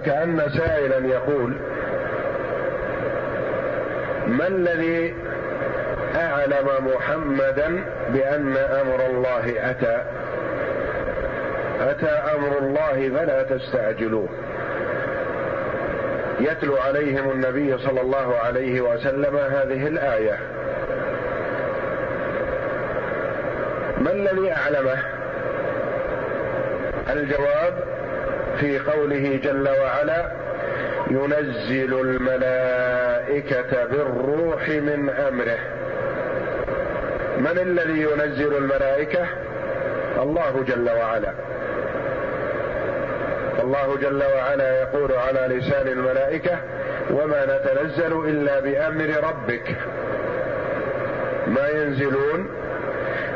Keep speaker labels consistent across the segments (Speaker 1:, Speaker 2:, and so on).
Speaker 1: وكأن سائلا يقول ما الذي أعلم محمدا بأن أمر الله أتى؟ أتى أمر الله فلا تستعجلوه. يتلو عليهم النبي صلى الله عليه وسلم هذه الآية ما الذي أعلمه؟ الجواب في قوله جل وعلا ينزل الملائكة بالروح من أمره. من الذي ينزل الملائكة؟ الله جل وعلا. الله جل وعلا يقول على لسان الملائكة وما نتنزل إلا بأمر ربك. ما ينزلون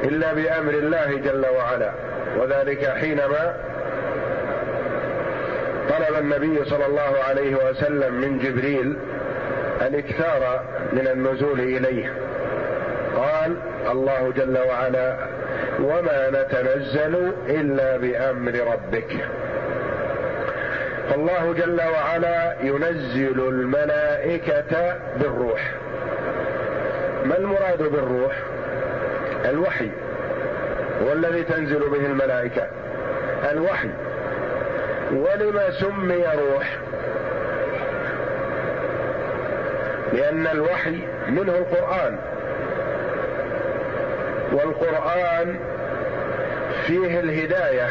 Speaker 1: إلا بأمر الله جل وعلا. وذلك حينما طلب النبي صلى الله عليه وسلم من جبريل الإكثار من النزول إليه. قال الله جل وعلا وما نتنزل إلا بأمر ربك. فالله جل وعلا ينزل الملائكة بالروح. ما المراد بالروح؟ الوحي. هو الذي تنزل به الملائكة. الوحي. ولما سمي روح؟ لأن الوحي منه القرآن. والقرآن فيه الهداية.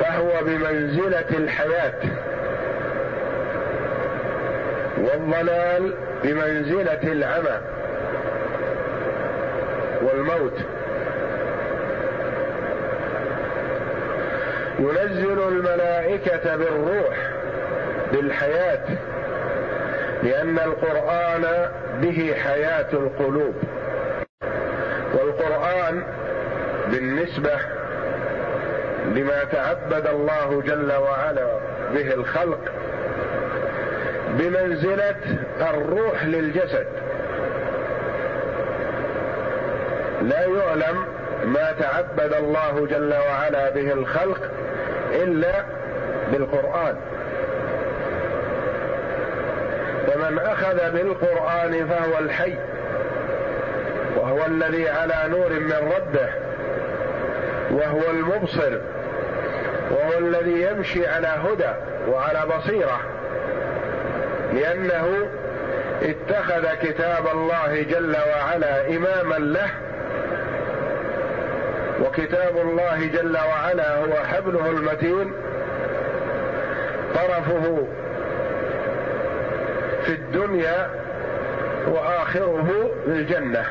Speaker 1: فهو بمنزلة الحياة. والضلال بمنزلة العمى. والموت. ينزل الملائكة بالروح بالحياة لأن القرآن به حياة القلوب. والقرآن بالنسبة لما تعبد الله جل وعلا به الخلق بمنزلة الروح للجسد. لا يعلم ما تعبد الله جل وعلا به الخلق إلا بالقرآن. فمن أخذ بالقرآن فهو الحي وهو الذي على نور من ربه وهو المبصر وهو الذي يمشي على هدى وعلى بصيرة لأنه اتخذ كتاب الله جل وعلا إماما له وكتاب الله جل وعلا هو حبله المتين طرفه في الدنيا وآخره في الجنة.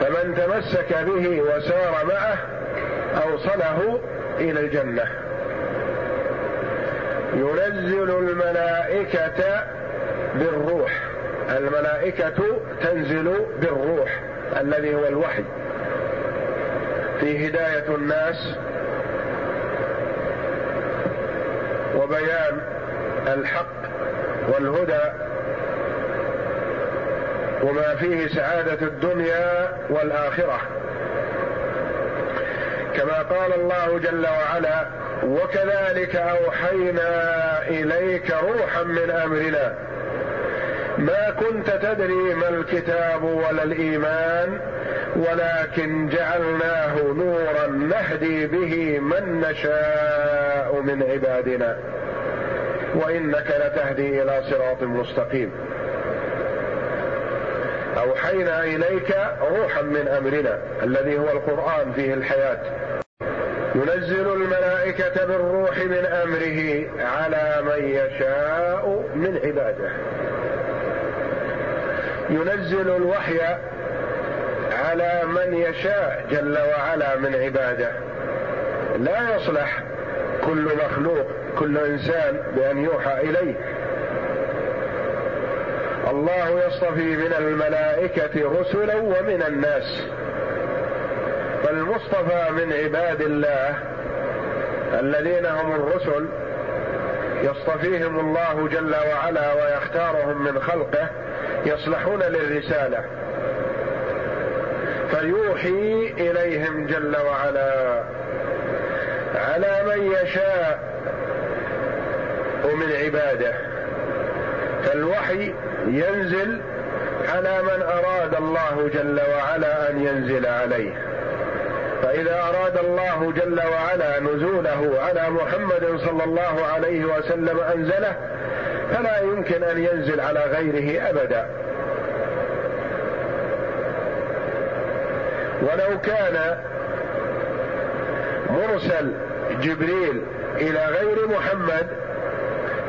Speaker 1: فمن تمسك به وسار معه أوصله إلى الجنة. ينزل الملائكة بالروح الملائكة تنزل بالروح الذي هو الوحي. في هداية الناس وبيان الحق والهدى وما فيه سعادة الدنيا والآخرة. كما قال الله جل وعلا وكذلك أوحينا إليك روحا من أمرنا. ما كنت تدري ما الكتاب ولا الإيمان ولكن جعلناه نورا نهدي به من نشاء من عبادنا. وإنك لتهدي إلى صراط مستقيم. أوحينا إليك روحا من أمرنا الذي هو القرآن فيه الحياة. ينزل الملائكة بالروح من أمره على من يشاء من عباده. ينزل الوحي على من يشاء جل وعلا من عباده. لا يصلح كل مخلوق كل إنسان بأن يوحى إليه. الله يصطفي من الملائكة رسلا ومن الناس. فالمصطفى من عباد الله الذين هم الرسل يصطفيهم الله جل وعلا ويختارهم من خلقه يصلحون للرسالة. فيوحي إليهم جل وعلا. على من يشاء من عباده. فالوحي ينزل على من أراد الله جل وعلا أن ينزل عليه. فإذا أراد الله جل وعلا نزوله على محمد صلى الله عليه وسلم أنزله فلا يمكن أن ينزل على غيره أبدا. ولو كان مرسل جبريل إلى غير محمد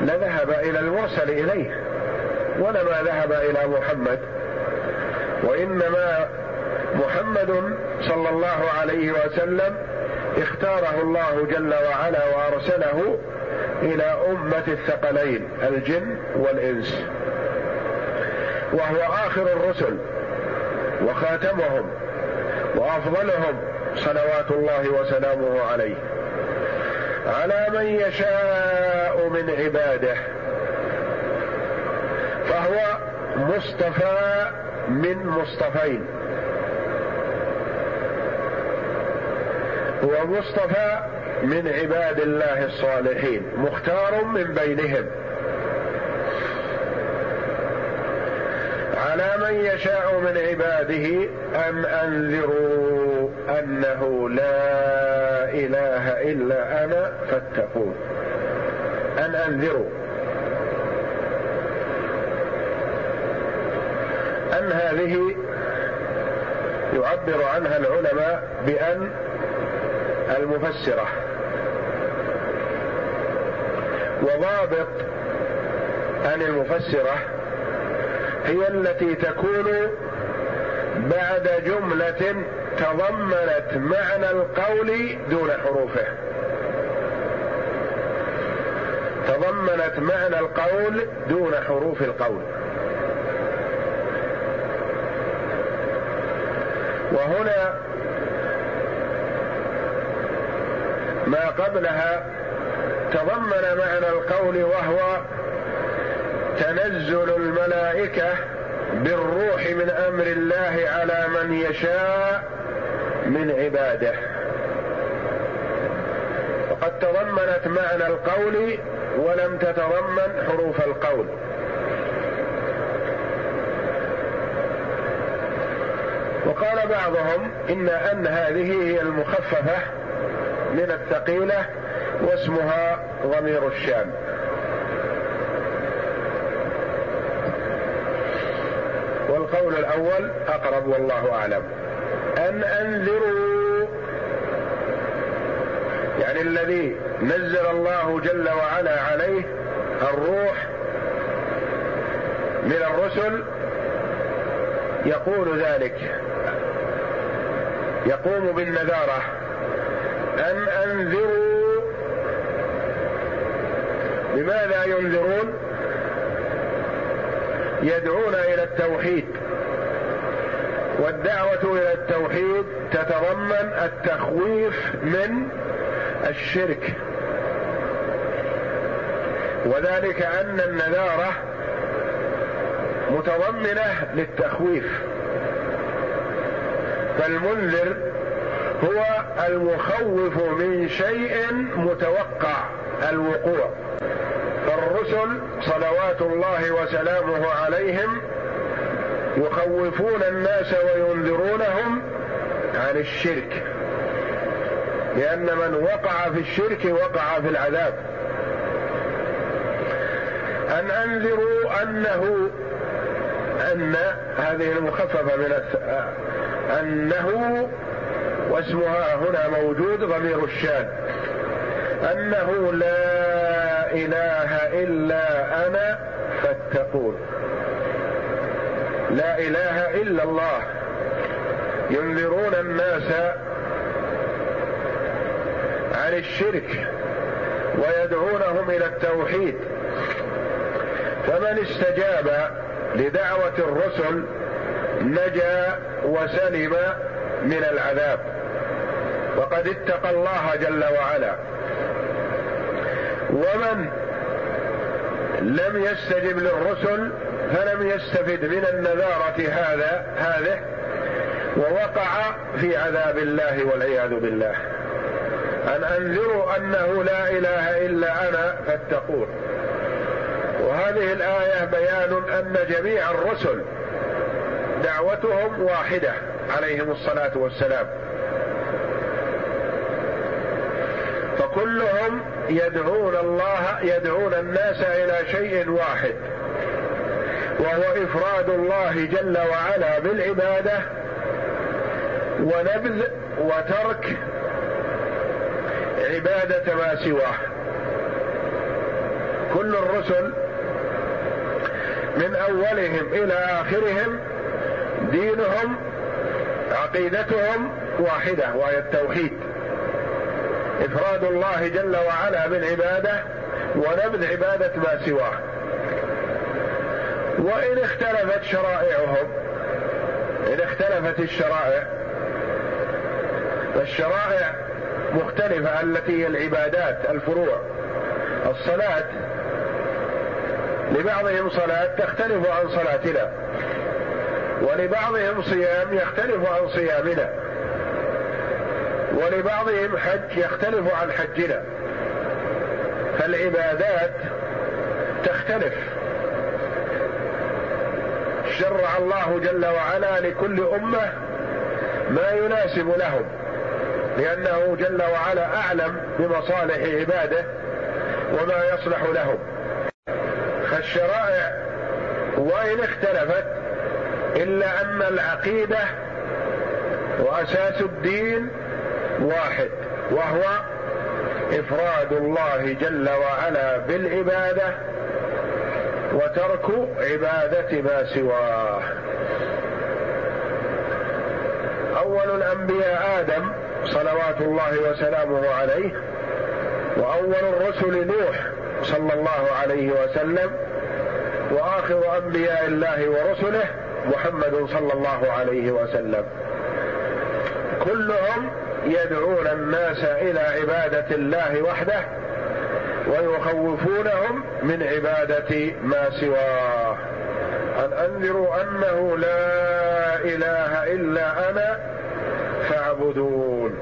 Speaker 1: لذهب إلى المرسل إليه ولما ذهب إلى محمد وإنما محمد صلى الله عليه وسلم اختاره الله جل وعلا وأرسله إلى أمة الثقلين الجن والإنس. وهو آخر الرسل وخاتمهم. وأفضلهم صلوات الله وسلامه عليه. على من يشاء من عباده. فهو مصطفى من مصطفين. هو مصطفى من عباد الله الصالحين. مختار من بينهم. من يشاء من عباده ان أنذروا أنه لا إله إلا أنا فاتقون. أن أنذروا. أن هذه يعبر عنها العلماء بأن المفسرة وضابط أن المفسرة هي التي تكون بعد جملة تضمنت معنى القول دون حروفه. تضمنت معنى القول دون حروف القول. وهنا ما قبلها تضمن معنى القول وهو تنزل الملائكة بالروح من أمر الله على من يشاء من عباده. وقد تضمنت معنى القول ولم تتضمن حروف القول. وقال بعضهم إن أن هذه هي المخففة من الثقيلة واسمها ضمير الشام. والقول الأول أقرب والله أعلم. ان أنذروا؟ يعني الذي نزل الله جل وعلا عليه الروح من الرسل يقول ذلك. يقوم بالنذارة. ان أنذروا؟ لماذا ينذرون؟ يدعون إلى التوحيد. والدعوة إلى التوحيد تتضمن التخويف من الشرك. وذلك أن النذارة متضمنة للتخويف. فالمنذر هو المخوف من شيء متوقع الوقوع. فالرسل صلوات الله وسلامه عليهم يخوفون الناس وينذرونهم عن الشرك. لأن من وقع في الشرك وقع في العذاب. أن أنذروا أنه أن هذه المخففة من أنه واسمها هنا موجود ضمير الشان أنه لا إله إلا أنا فاتقون. لا إله إلا الله. ينذرون الناس عن الشرك ويدعونهم إلى التوحيد. فمن استجاب لدعوة الرسل نجا وسلم من العذاب. وقد اتقى الله جل وعلا. ومن لم يستجب للرسل فلم يستفد من النذارة هذا هذه ووقع في عذاب الله والعياذ بالله. أن أنذروا أنه لا إله إلا أنا فاتقون. وهذه الآية بيان أن جميع الرسل دعوتهم واحدة عليهم الصلاة والسلام. فكلهم يدعون الله يدعون الناس إلى شيء واحد وهو إفراد الله جل وعلا بالعبادة ونبذ وترك عبادة ما سواه. كل الرسل من أولهم إلى آخرهم دينهم عقيدتهم واحدة وهي التوحيد. إفراد الله جل وعلا بالعبادة ونبذ عباده ما سواه. وإن اختلفت شرائعهم إن اختلفت الشرائع فالشرائع مختلفة التي هي العبادات الفروع الصلاة. لبعضهم صلاة تختلف عن صلاتنا ولبعضهم صيام يختلف عن صيامنا. ولبعضهم حج يختلف عن حجنا. فالعبادات تختلف. شرع الله جل وعلا لكل أمة ما يناسب لهم لأنه جل وعلا أعلم بمصالح عباده وما يصلح لهم. فالشرائع وإن اختلفت إلا أن العقيدة وأساس الدين واحد وهو إفراد الله جل وعلا بالعبادة وترك عبادة ما سواه. أول الأنبياء آدم صلوات الله وسلامه عليه وأول الرسل نوح صلى الله عليه وسلم وآخر أنبياء الله ورسله محمد صلى الله عليه وسلم. كلهم يدعون الناس إلى عبادة الله وحده ويخوفونهم من عبادة ما سواه. أن أنذروا أنه لا إله إلا أنا فاعبدون.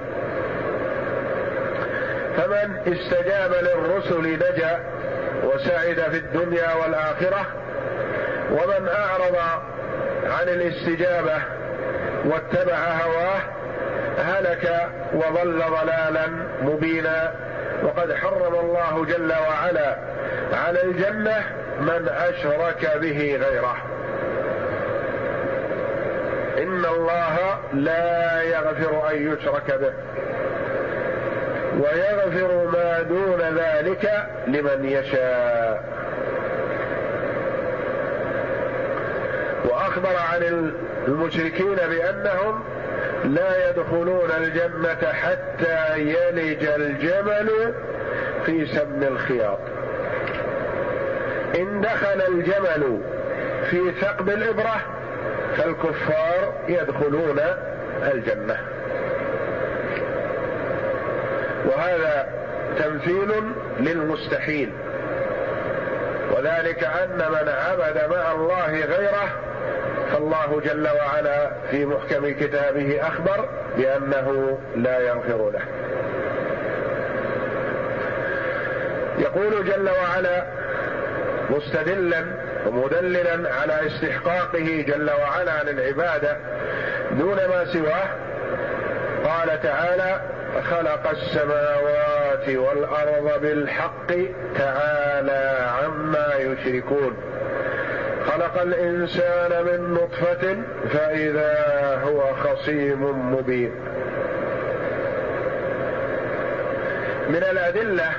Speaker 1: فمن استجاب للرسل نجا وسعد في الدنيا والآخرة ومن أعرض عن الاستجابة واتبع هواه هلك وضل ضلالا مبينا وقد حرم الله جل وعلا على الجنة من أشرك به غيره. إن الله لا يغفر أن يشرك به ويغفر ما دون ذلك لمن يشاء. وأخبر عن المشركين بأنهم لا يدخلون الجنة حتى يلج الجمل في سم الخياط. إن دخل الجمل في ثقب الإبرة فالكفار يدخلون الجنة. وهذا تمثيل للمستحيل. وذلك أن من عبد مع الله غيره فالله جل وعلا في محكم كتابه أخبر بأنه لا يغفر له. يقول جل وعلا مستدلا ومدللا على استحقاقه جل وعلا للعبادة دون ما سواه قال تعالى خلق السماوات والأرض بالحق تعالى عما يشركون. خلق الإنسان من نطفة فإذا هو خصيم مبين. من الأدلة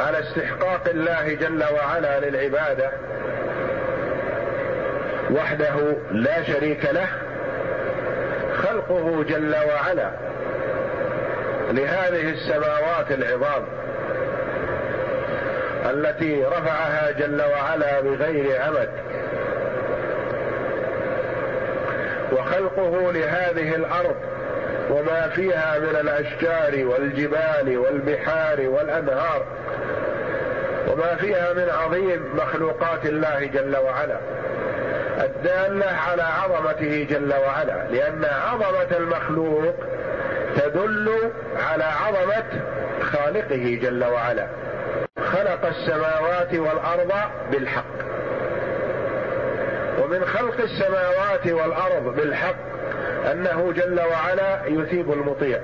Speaker 1: على استحقاق الله جل وعلا للعبادة وحده لا شريك له خلقه جل وعلا لهذه السماوات العظام. التي رفعها جل وعلا بغير عمد. وخلقه لهذه الأرض وما فيها من الأشجار والجبال والبحار والأنهار وما فيها من عظيم مخلوقات الله جل وعلا الدالة على عظمته جل وعلا لأن عظمة المخلوق تدل على عظمة خالقه جل وعلا. خلق السماوات والأرض بالحق. ومن خلق السماوات والأرض بالحق أنه جل وعلا يثيب المطيع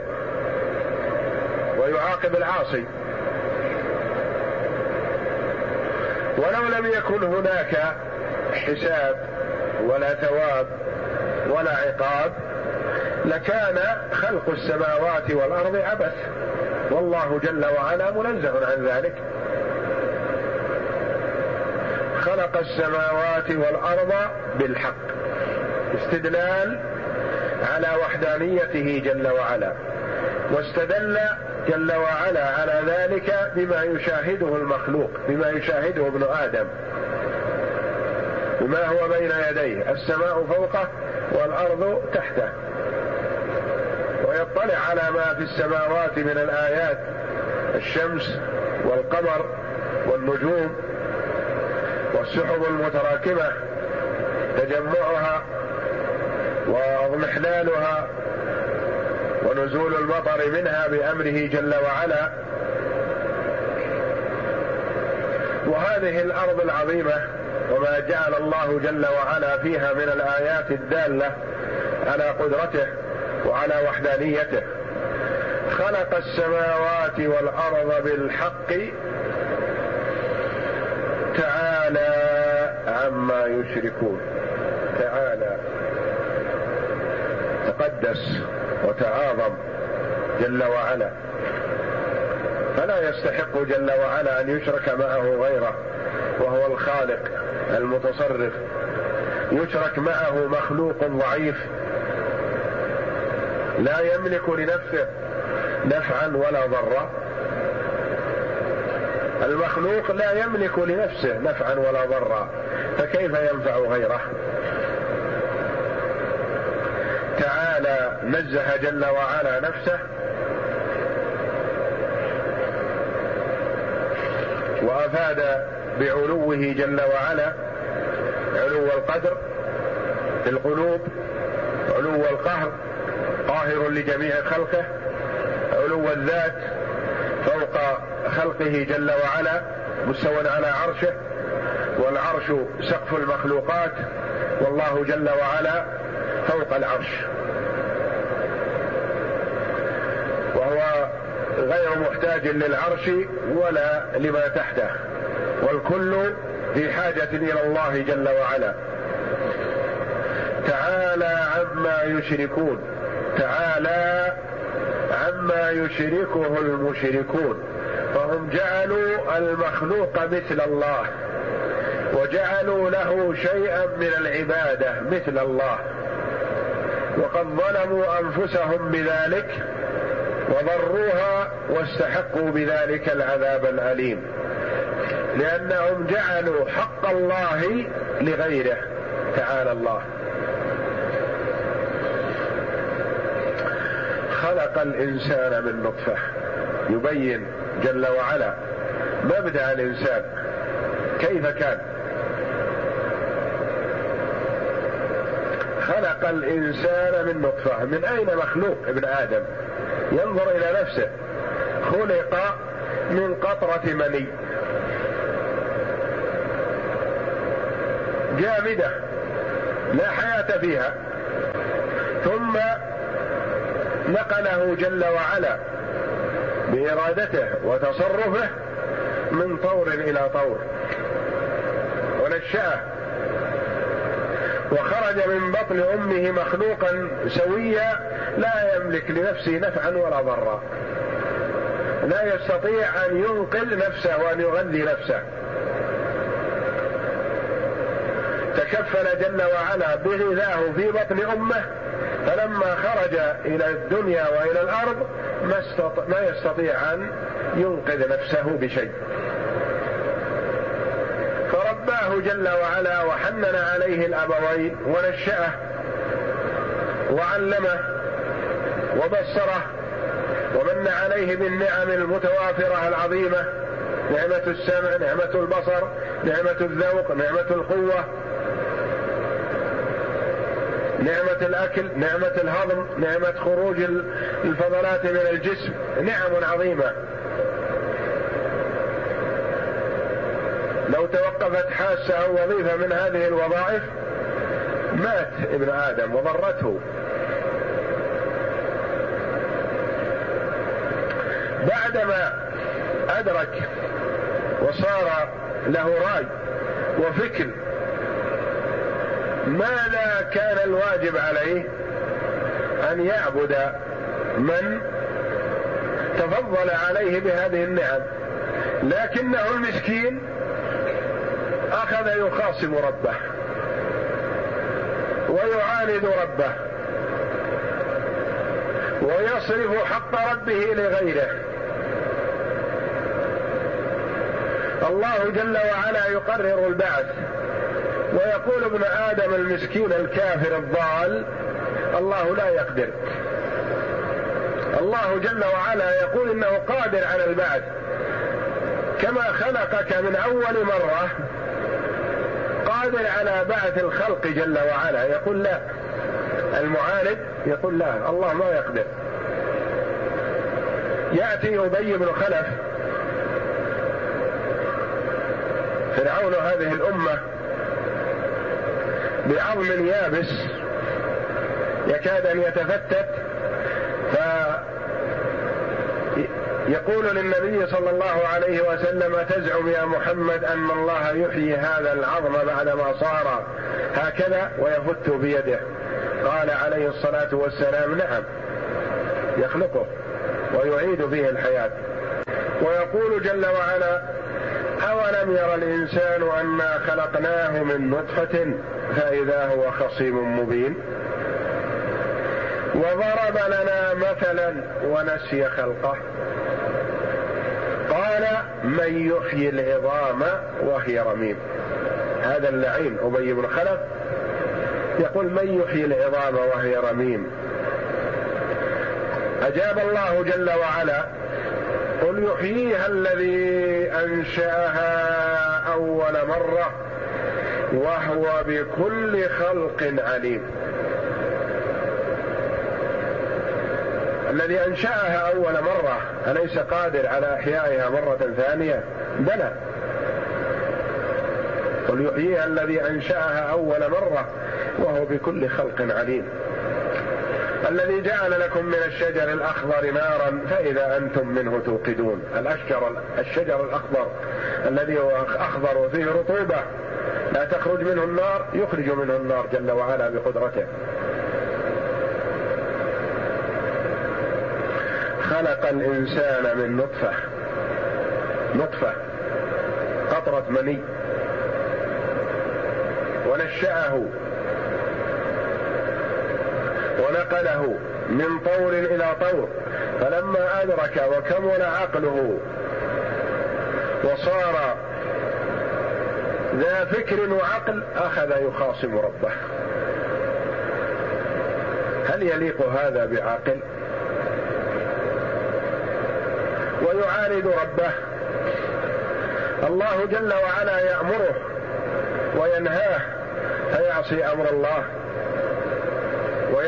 Speaker 1: ويعاقب العاصي. ولو لم يكن هناك حساب ولا ثواب ولا عقاب لكان خلق السماوات والأرض عبث. والله جل وعلا منزه عن ذلك. خلق السماوات والأرض بالحق. استدلال على وحدانيته جل وعلا. واستدل جل وعلا على ذلك بما يشاهده المخلوق بما يشاهده ابن آدم. بما هو بين يديه السماء فوقه والأرض تحته. ويطلع على ما في السماوات من الآيات الشمس والقمر والنجوم. والسحب المتراكمة تجمعها واضمحلالها ونزول المطر منها بأمره جل وعلا. وهذه الأرض العظيمة وما جعل الله جل وعلا فيها من الآيات الدالة على قدرته وعلى وحدانيته. خلق السماوات والأرض بالحق تعالى عما يشركون. تعالى. تقدس وتعاظم جل وعلا. فلا يستحق جل وعلا أن يشرك معه غيره وهو الخالق المتصرف. يشرك معه مخلوق ضعيف. لا يملك لنفسه نفعا ولا ضرا. المخلوق لا يملك لنفسه نفعا ولا ضرا فكيف ينفع غيره؟ تعالى نزه جل وعلا نفسه وأفاد بعلوه جل وعلا علو القدر في القلوب علو القهر قاهر لجميع خلقه علو الذات فوق خلقه جل وعلا مستوى على عرشه والعرش سقف المخلوقات والله جل وعلا فوق العرش. وهو غير محتاج للعرش ولا لما تحته والكل في حاجة إلى الله جل وعلا. تعالى عما يشركون تعالى عما يشركه المشركون فهم جعلوا المخلوق مثل الله وجعلوا له شيئا من العبادة مثل الله وقد ظلموا أنفسهم بذلك وضروها واستحقوا بذلك العذاب الأليم لأنهم جعلوا حق الله لغيره تعالى الله. خلق الإنسان من نطفة. يبين جل وعلا مبدأ الإنسان. كيف كان؟ خلق الإنسان من نطفة. من أين مخلوق ابن آدم؟ ينظر إلى نفسه. خلق من قطرة مني. جامدة. لا حياة فيها. ثم نقله جل وعلا بإرادته وتصرفه من طور إلى طور. ونشأه. وخرج من بطن أمه مخلوقا سويا لا يملك لنفسه نفعا ولا ضرا. لا يستطيع أن ينقذ نفسه وأن يغذي نفسه. تكفل جل وعلا بغذاه في بطن أمه فلما خرج إلى الدنيا وإلى الأرض ما. ما يستطيع أن ينقذ نفسه بشيء فرباه جل وعلا وحنن عليه الأبوين ونشأه وعلمه وبصره ومن عليه بالنعم المتوافرة العظيمة نعمة السمع نعمة البصر نعمة الذوق نعمة القوة نعمة الأكل نعمة الهضم نعمة خروج الفضلات من الجسم نعم عظيمة. لو توقفت حاسة أو وظيفة من هذه الوظائف مات ابن آدم وضرته. بعدما أدرك وصار له رأي وفكر ماذا كان الواجب عليه أن يعبد من تفضل عليه بهذه النعم. لكنه المسكين أخذ يخاصم ربه ويعاند ربه ويصرف حق ربه لغيره. الله جل وعلا يقرر البعث. ويقول ابن آدم المسكين الكافر الضال الله لا يقدر. الله جل وعلا يقول إنه قادر على البعث. كما خلقك من أول مرة قادر على بعث الخلق جل وعلا. يقول لا. المعاند يقول لا. الله ما يقدر. يأتي أبي بن خلف. فرعون هذه الأمة بعظم يابس يكاد أن يتفتت يقول للنبي صلى الله عليه وسلم تزعم يا محمد أن الله يحيي هذا العظم بعدما صار هكذا ويفت بيده. قال عليه الصلاة والسلام نعم يخلقه ويعيد فيه الحياة. ويقول جل وعلا أولم ير الإنسان أنا خلقناه من نطفة؟ فإذا هو خصيم مبين. وضرب لنا مثلا ونسي خلقه. قال من يحيي العظام وهي رميم. هذا اللعين أبي بن خلف يقول من يحيي العظام وهي رميم؟ أجاب الله جل وعلا قل يحييها الذي أنشأها أول مرة وهو بكل خلق عليم. الذي أنشأها أول مرة أليس قادر على إحيائها مرة ثانية؟ بلى. قل يحييها الذي أنشأها أول مرة وهو بكل خلق عليم. الذي جعل لكم من الشجر الأخضر نارا فإذا أنتم منه توقدون. الأشجر الشجر الأخضر الذي هو أخضر وفيه رطوبة. لا تخرج منه النار يخرج منه النار جل وعلا بقدرته. خلق الإنسان من نطفة. نطفة. قطرة مني. ونشأه. ونقله من طور إلى طور فلما أدرك وكمل عقله وصار ذا فكر وعقل أخذ يخاصم ربه. هل يليق هذا بعاقل؟ ويعارض ربه. الله جل وعلا يأمره وينهاه فيعصي أمر الله.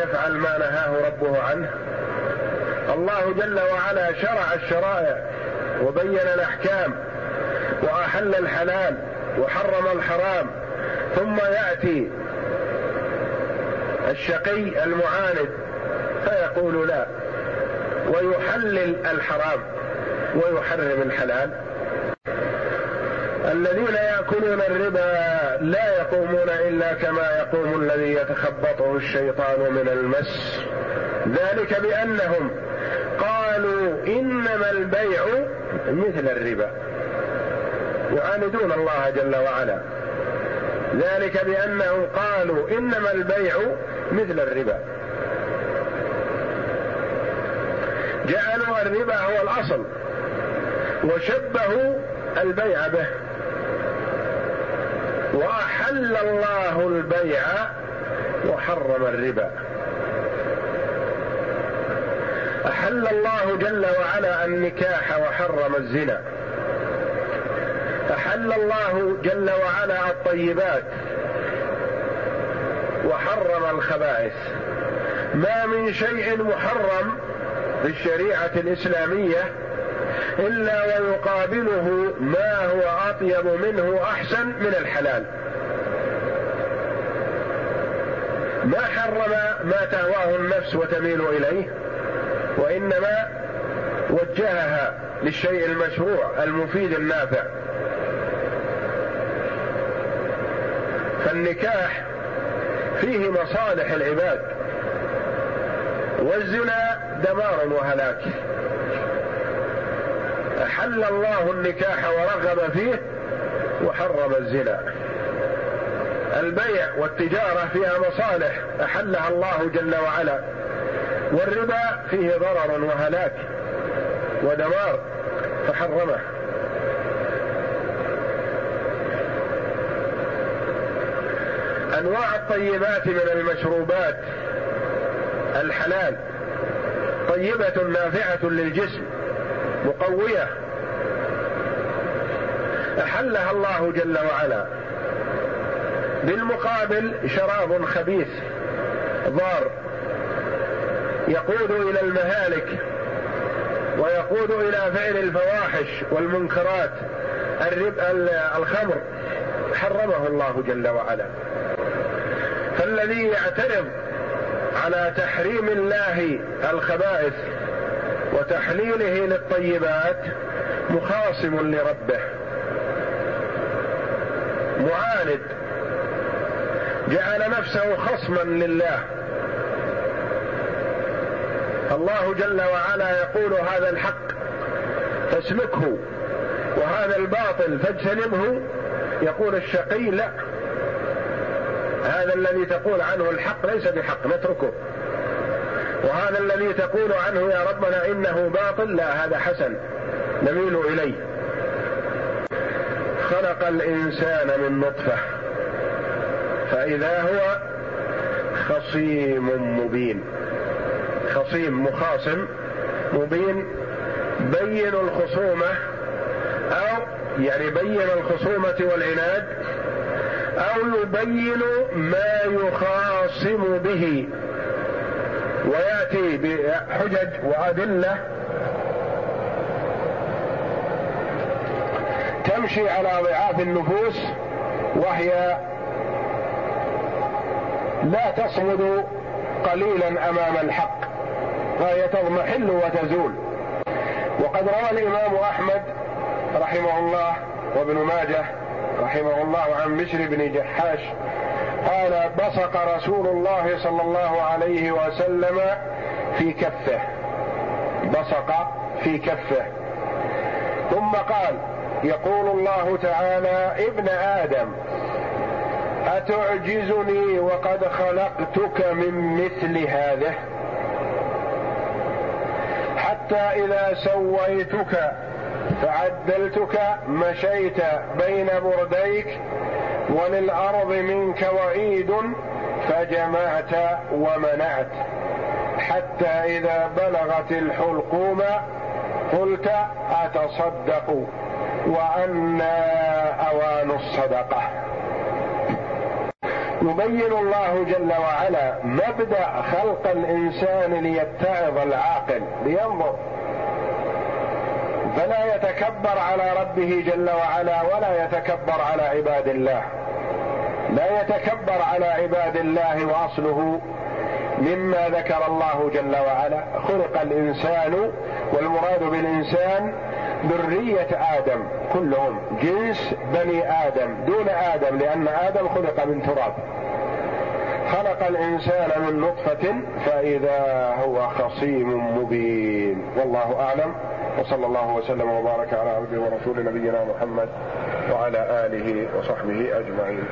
Speaker 1: ويفعل ما نهاه ربه عنه. الله جل وعلا شرع الشرائع وبين الأحكام وأحل الحلال وحرم الحرام. ثم يأتي الشقي المعاند فيقول لا ويحلل الحرام ويحرم الحلال. الذين يأكلون الربا لا يقومون إلا كما يقوم الذي يتخبطه الشيطان من المس. ذلك بأنهم قالوا إنما البيع مثل الربا. يعاندون الله جل وعلا. ذلك بأنهم قالوا إنما البيع مثل الربا. جعلوا الربا هو الأصل. وشبهوا البيع به. وأحل الله البيع وحرم الربا. أحل الله جل وعلا النكاح وحرم الزنا. أحل الله جل وعلا الطيبات وحرم الخبائث. ما من شيء محرم في الشريعة الإسلامية إلا ويقابله ما هو أطيب منه أحسن من الحلال. ما حرم ما تهواه النفس وتميل إليه وإنما وجهها للشيء المشروع المفيد النافع. فالنكاح فيه مصالح العباد والزنا دمار وهلاك. أحل الله النكاح ورغب فيه وحرم الزنا. البيع والتجارة فيها مصالح أحلها الله جل وعلا. والربا فيه ضرر وهلاك ودمار فحرمه. أنواع الطيبات من المشروبات الحلال. طيبة نافعة للجسم مقوية. أحلها الله جل وعلا. بالمقابل شراب خبيث ضار. يقود إلى المهالك ويقود إلى فعل الفواحش والمنكرات. الرب الخمر. حرمه الله جل وعلا. فالذي يعترض على تحريم الله الخبائث وتحليله للطيبات مخاصم لربه. معاند. جعل نفسه خصما لله. الله جل وعلا يقول هذا الحق فاسلكه وهذا الباطل فاجتنبه. يقول الشقي لا هذا الذي تقول عنه الحق ليس بحق نتركه. وهذا الذي تقول عنه يا ربنا إنه باطل لا هذا حسن. نميل إليه. خلق الإنسان من نطفة فإذا هو خصيم مبين خصيم مخاصم مبين بين الخصومة أو يعني بين الخصومة والعناد أو يبين ما يخاصم به ويأتي بحجج وأدلة تمشي على ضعاف النفوس وهي لا تصمد قليلا أمام الحق فهي تضمحل وتزول. وقد روى الإمام أحمد رحمه الله وابن ماجه رحمه الله عن بشر بن جحاش قال بصق رسول الله صلى الله عليه وسلم في كفه. بصق في كفه. ثم قال يقول الله تعالى ابن آدم أتعجزني وقد خلقتك من مثل هذه؟ حتى إذا سويتك فعدلتك مشيت بين برديك وللأرض منك وعيد فجمعت ومنعت. حتى إذا بلغت الحلقوم قلت أتصدق. وأنا أوان الصدقة. يبين الله جل وعلا مبدأ خلق الإنسان ليتعظ العاقل لينظر. فلا يتكبر على ربه جل وعلا ولا يتكبر على عباد الله. لا يتكبر على عباد الله وأصله مما ذكر الله جل وعلا. خلق الإنسان والمراد بالإنسان ذرية آدم كلهم جنس بني آدم دون آدم لأن آدم خلق من تراب. خلق الإنسان من نطفة فإذا هو خصيم مبين. والله أعلم. وصلى الله وسلم وبارك على عبده ورسول نبينا محمد وعلى آله وصحبه أجمعين.